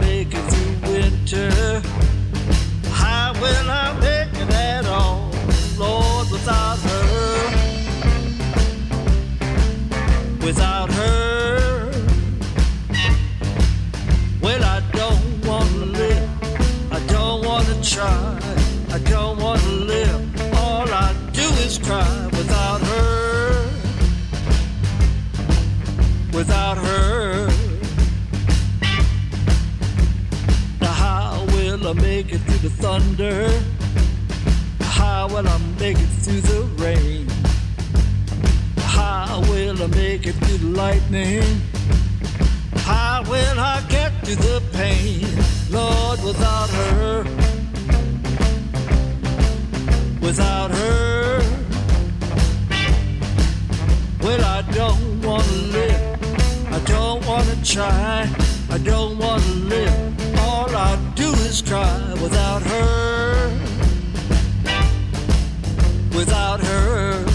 Make it through winter? How will I make it at all? Lord, without her, without the thunder? How will I make it through the rain? How will I make it through the lightning? How will I get through the pain? Lord, without her, without her, well, I don't want to live. I don't want to try. I don't want to live. All I do is cry without her, without her.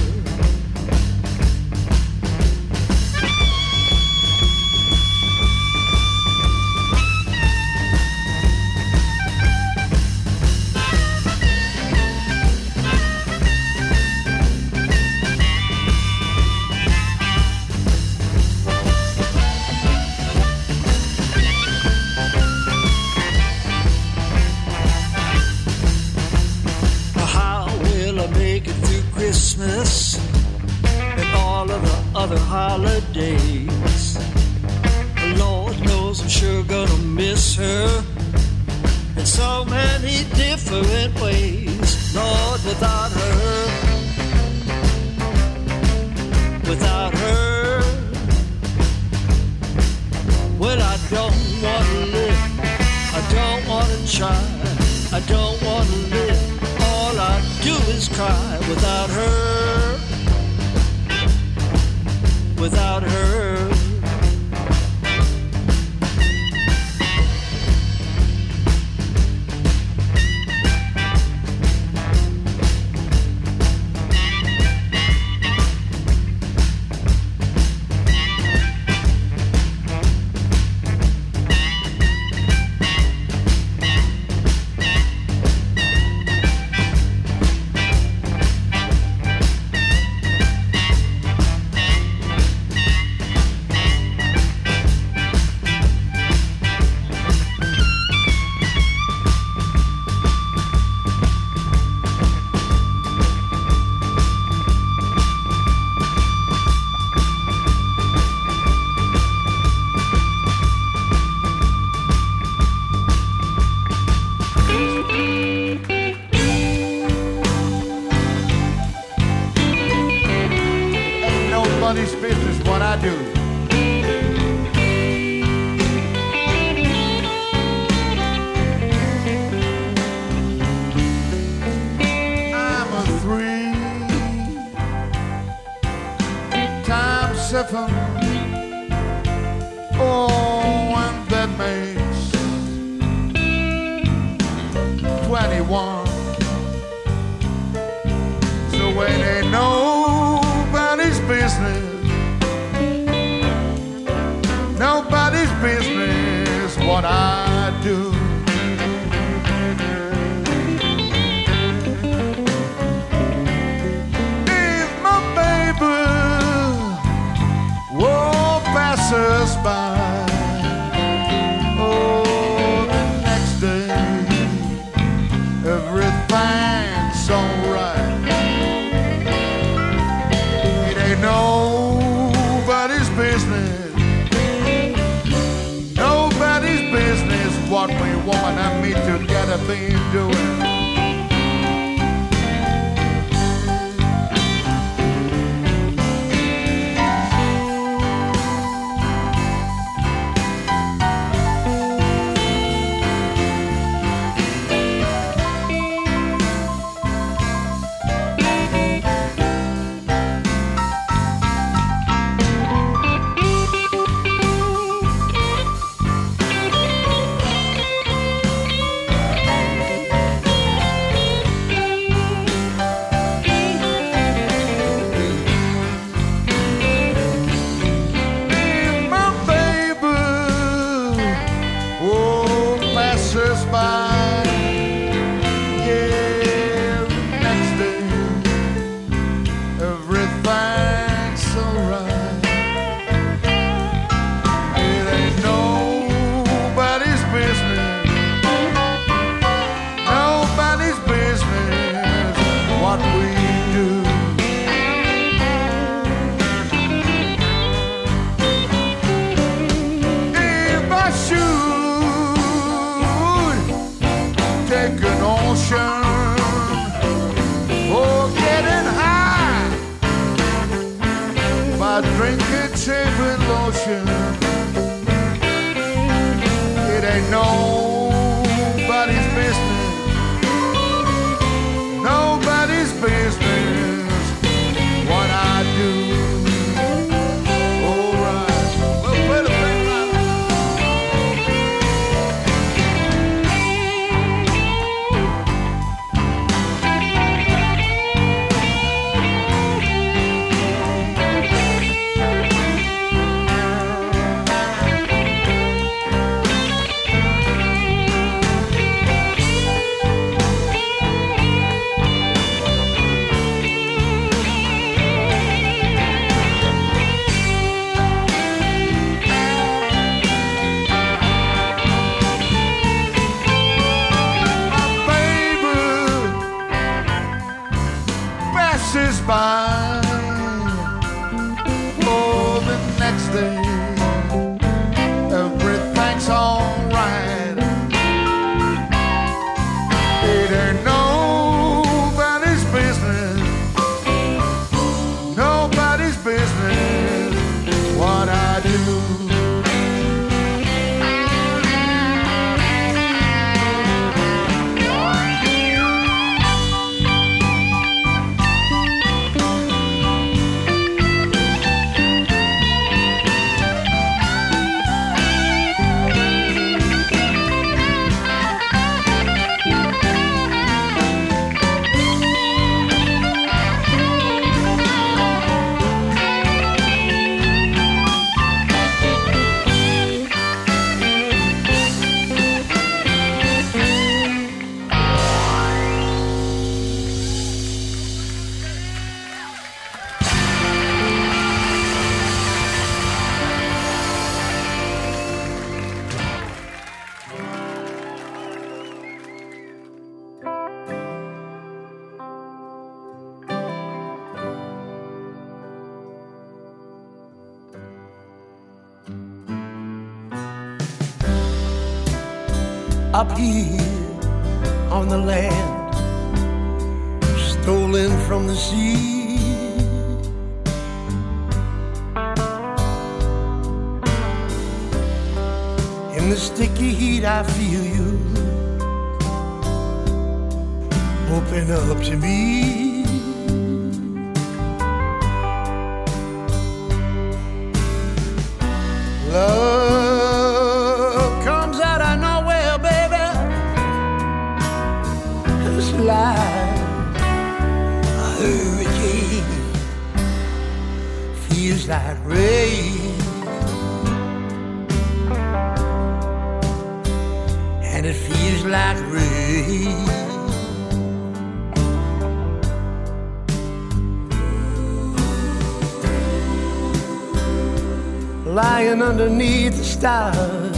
lying underneath the stars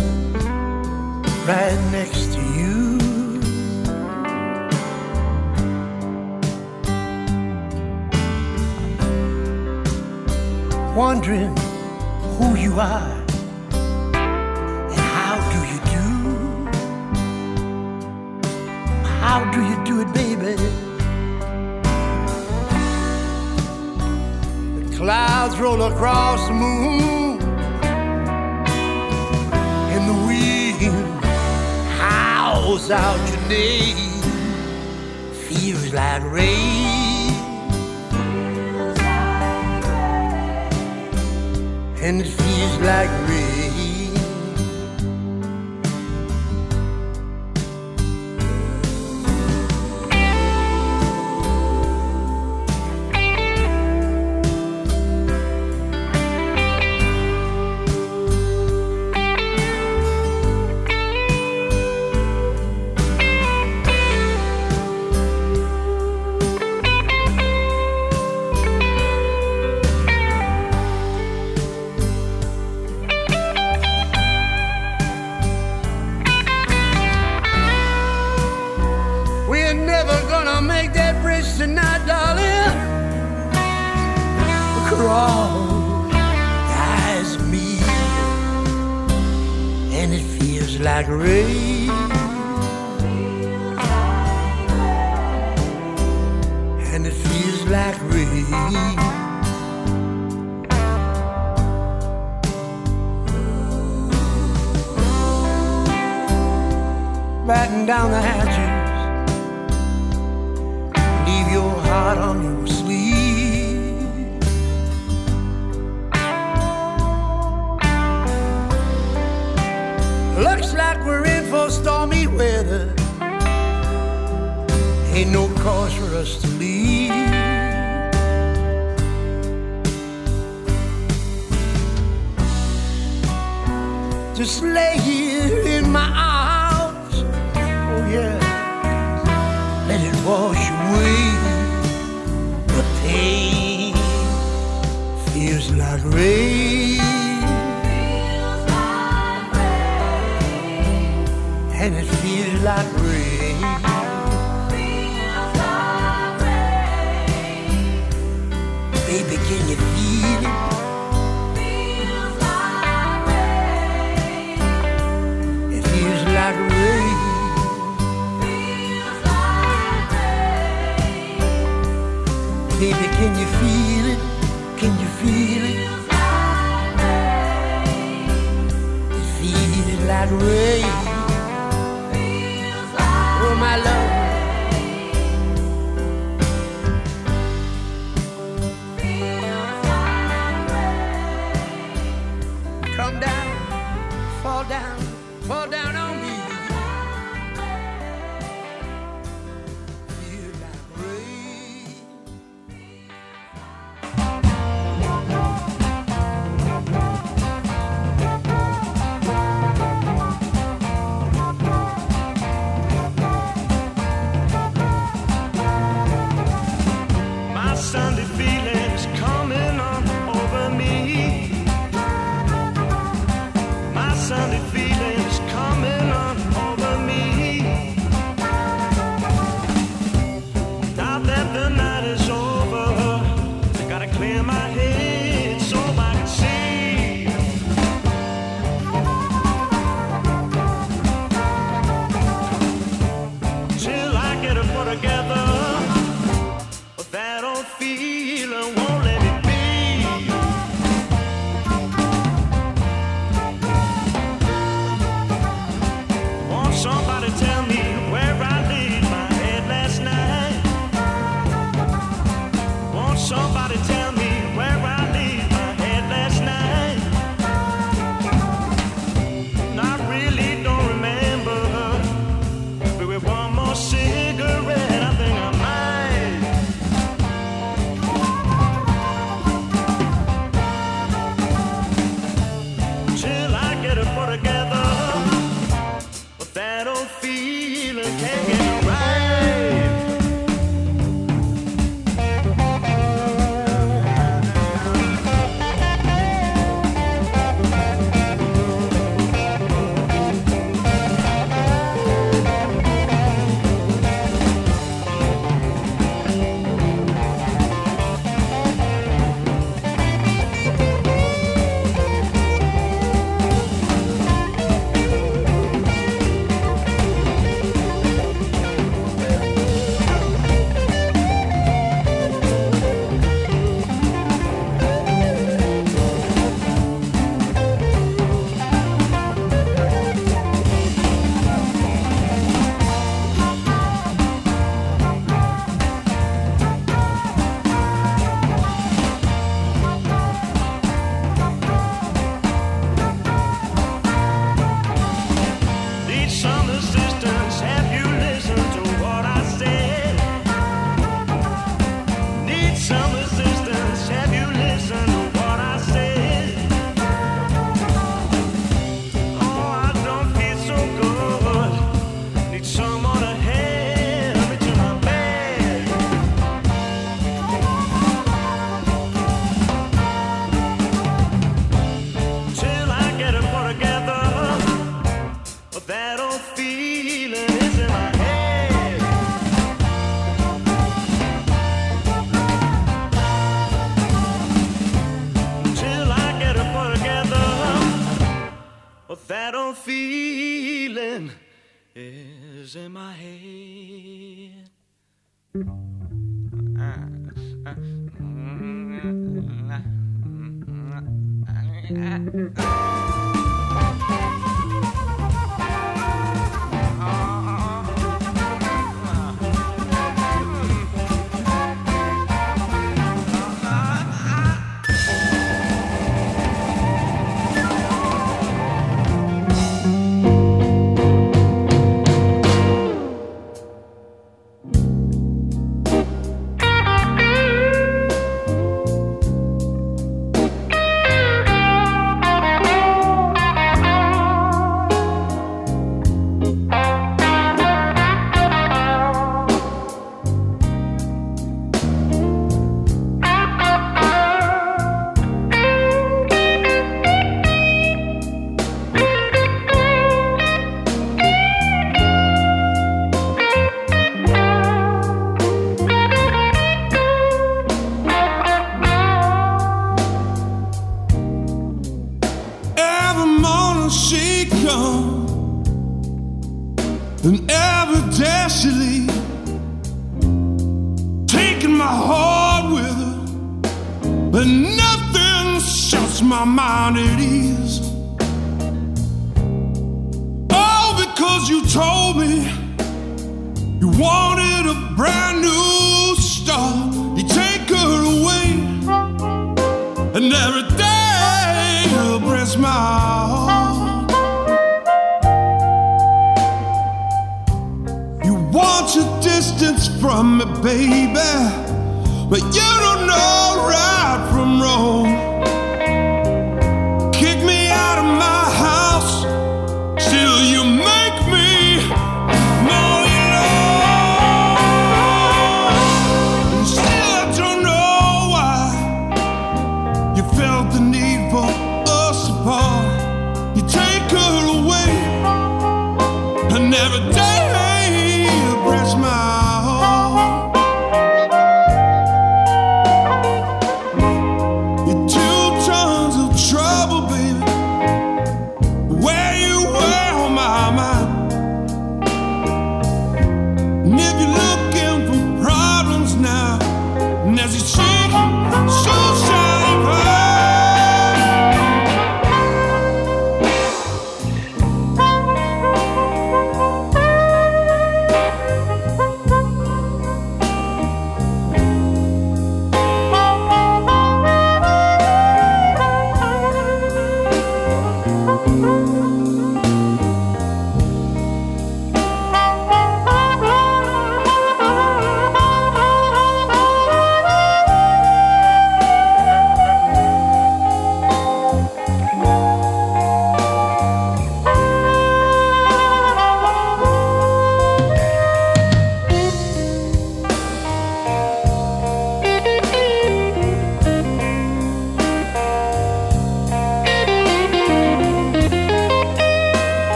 right next to you. Wondering who you are and how do you do? How do you do it, baby? The clouds roll across the moon the wind howls out your name. Feels like rain. Feels like rain. And it feels like rain. hot on your sleeve. Looks like we're in for stormy weather. Ain't no cause for us to leave. Just lay here in my arms. Oh, yeah. Let it wash away feels like rain. And it feels like rain. Feels like rain. Baby, can you feel it? Can you feel it? Can you feel it? It like rain.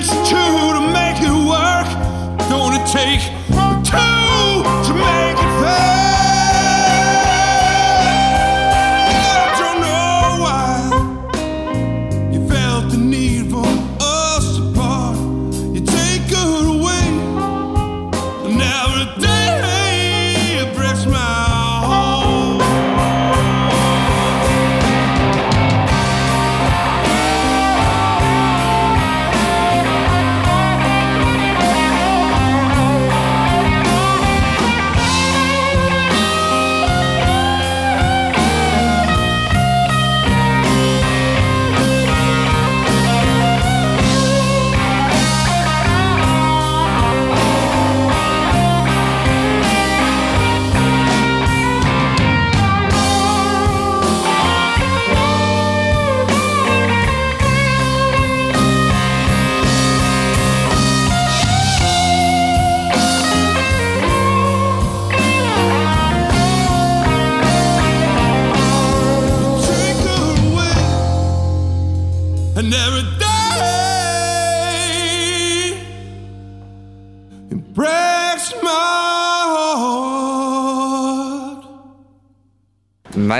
Takes two to make it work, it take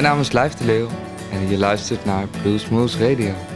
Mijn naam is Lijf Leeuw en je luistert naar Blues Moose Radio.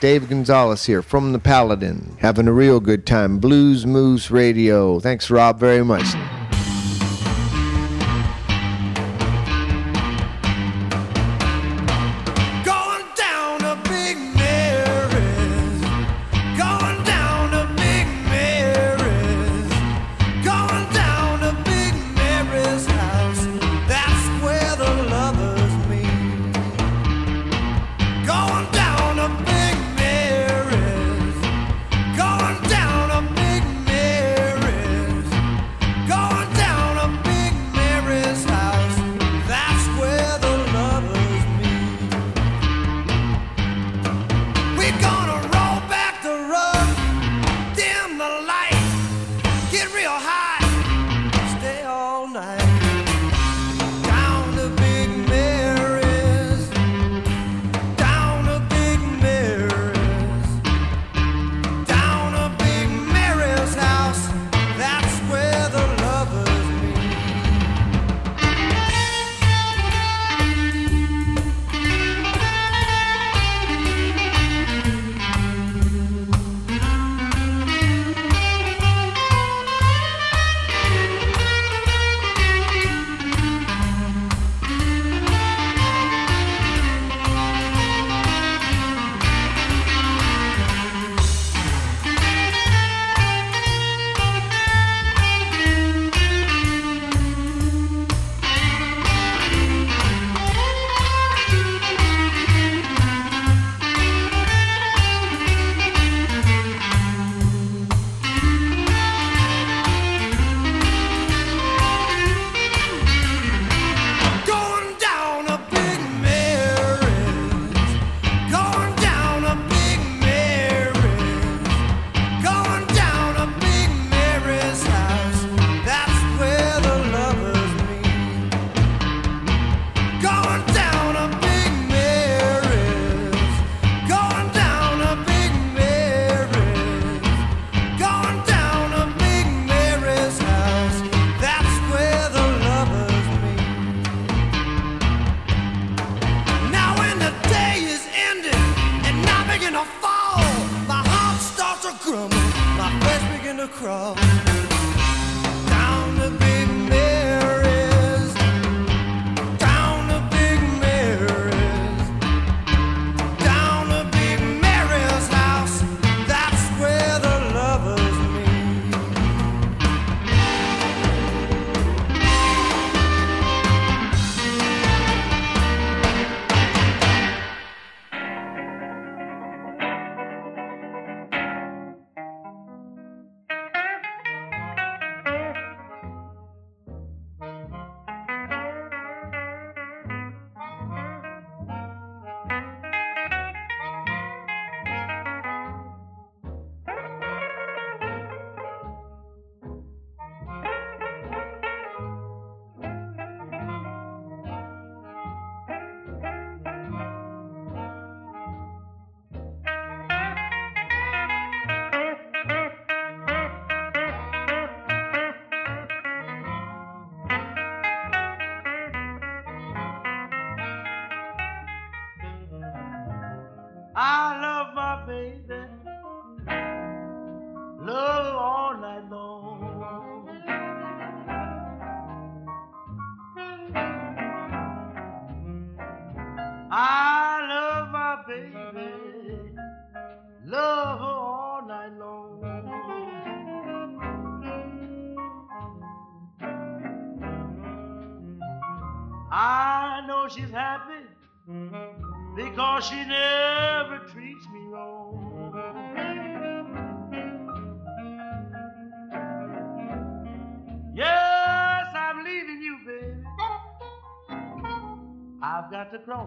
Dave Gonzalez here from the Paladin. Having a real good time. Blues Moose Radio. Thanks, Rob, very much.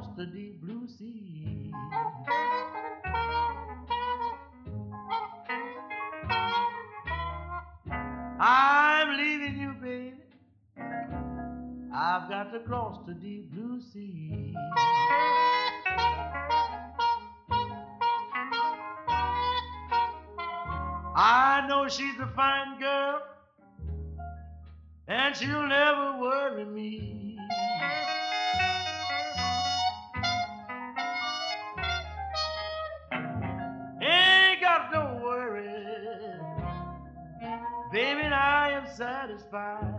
across the deep blue sea. I'm leaving you, baby. I've got to cross the deep blue sea. I know she's a fine girl, and she'll never worry me. Satisfied.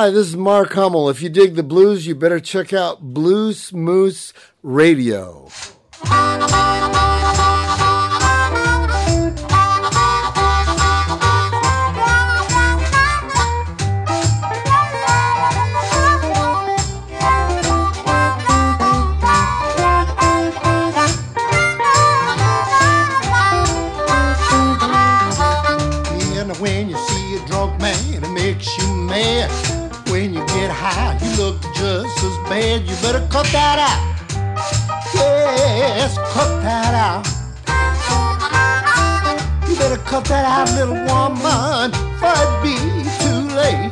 Hi, this is Mark Hummel. If you dig the blues, you better check out Blues Moose Radio. better cut that out. Yes, cut that out. You better cut that out, little woman, for it be too late.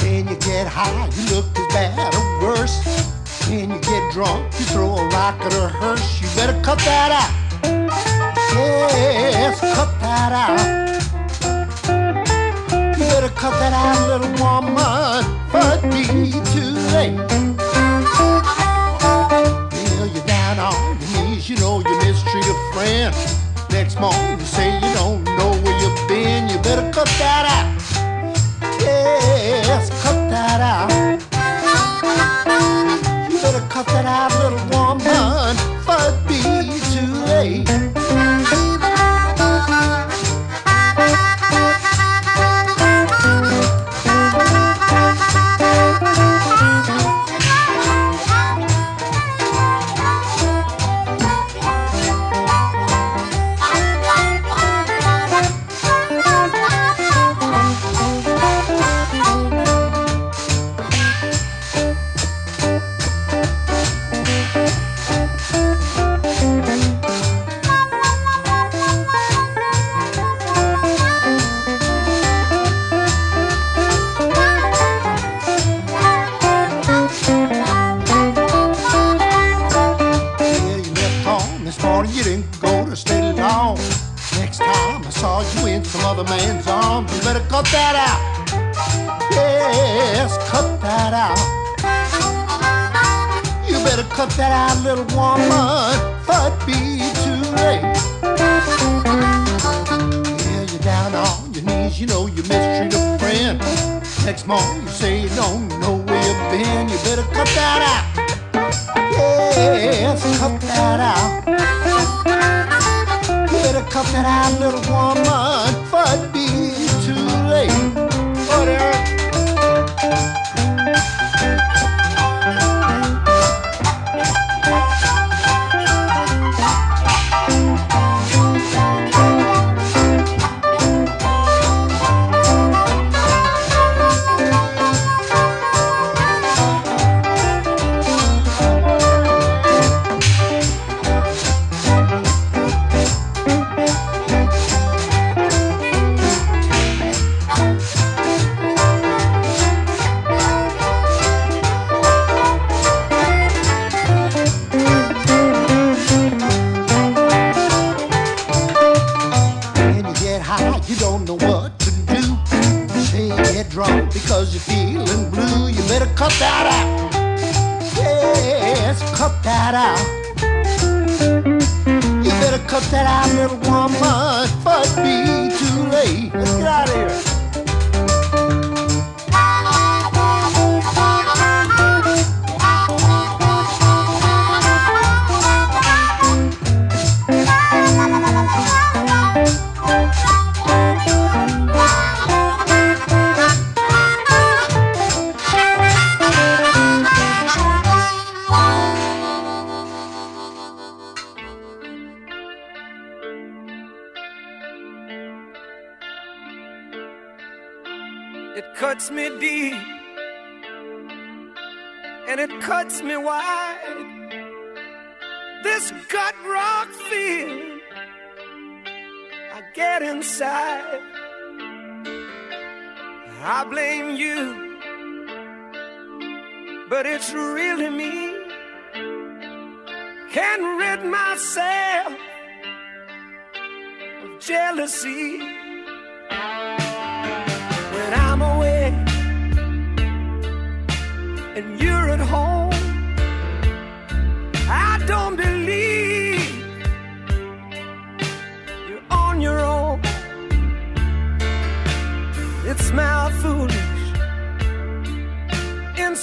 When you get high, you look as bad or worse. When you get drunk, you throw a rock at a hearse. You better cut that out. Yes, cut that out. Cause that eyed little woman for be too late. Well, you're down on your knees, you know you mistreat a friend. Next morning you say you don't know where you've been. You better cut that out.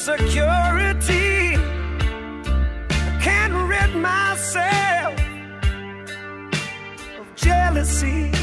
Security. I can't rid myself of jealousy.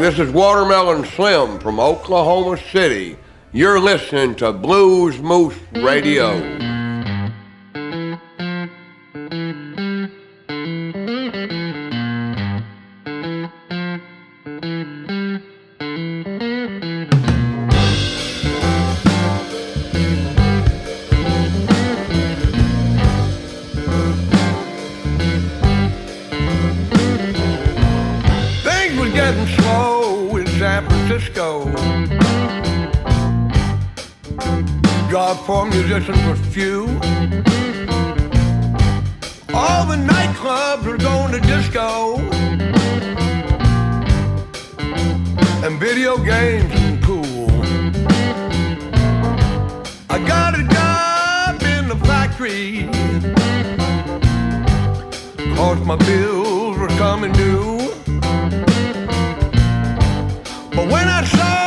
This is Watermelon Slim from Oklahoma City. You're listening to Blues Moose Radio. video games and pool. I got a job in the factory. Cause my bills were coming due. But when I saw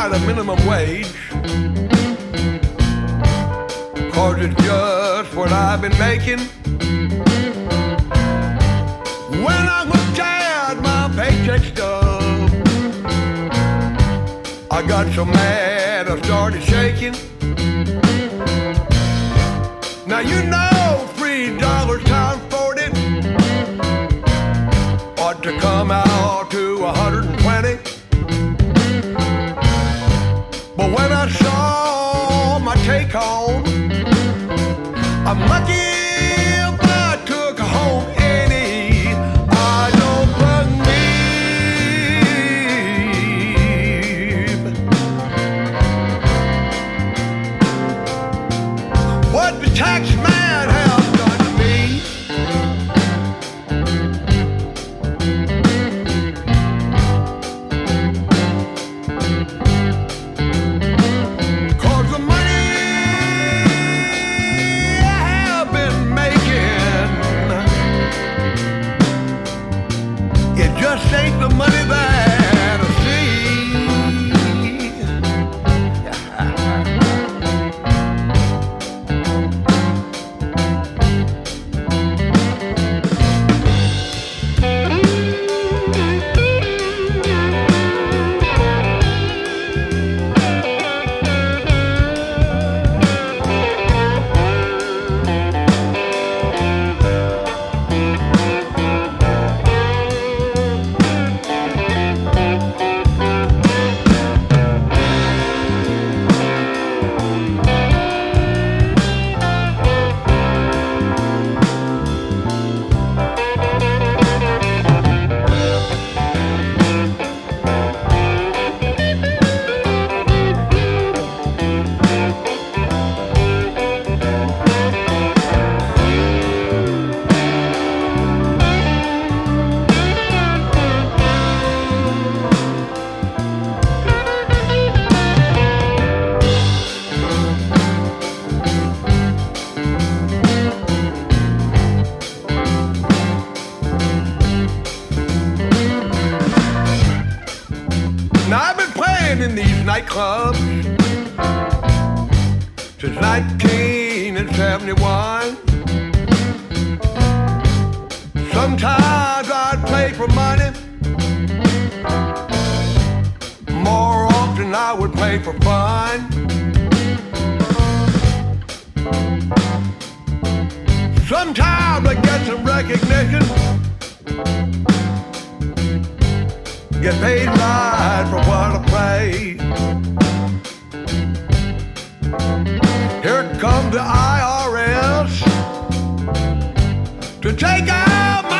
provide a minimum club since 1971. Sometimes I'd play for money. More often I would play for fun. Sometimes I get some recognition. Get paid right for what I play. Here come the IRS to take out my.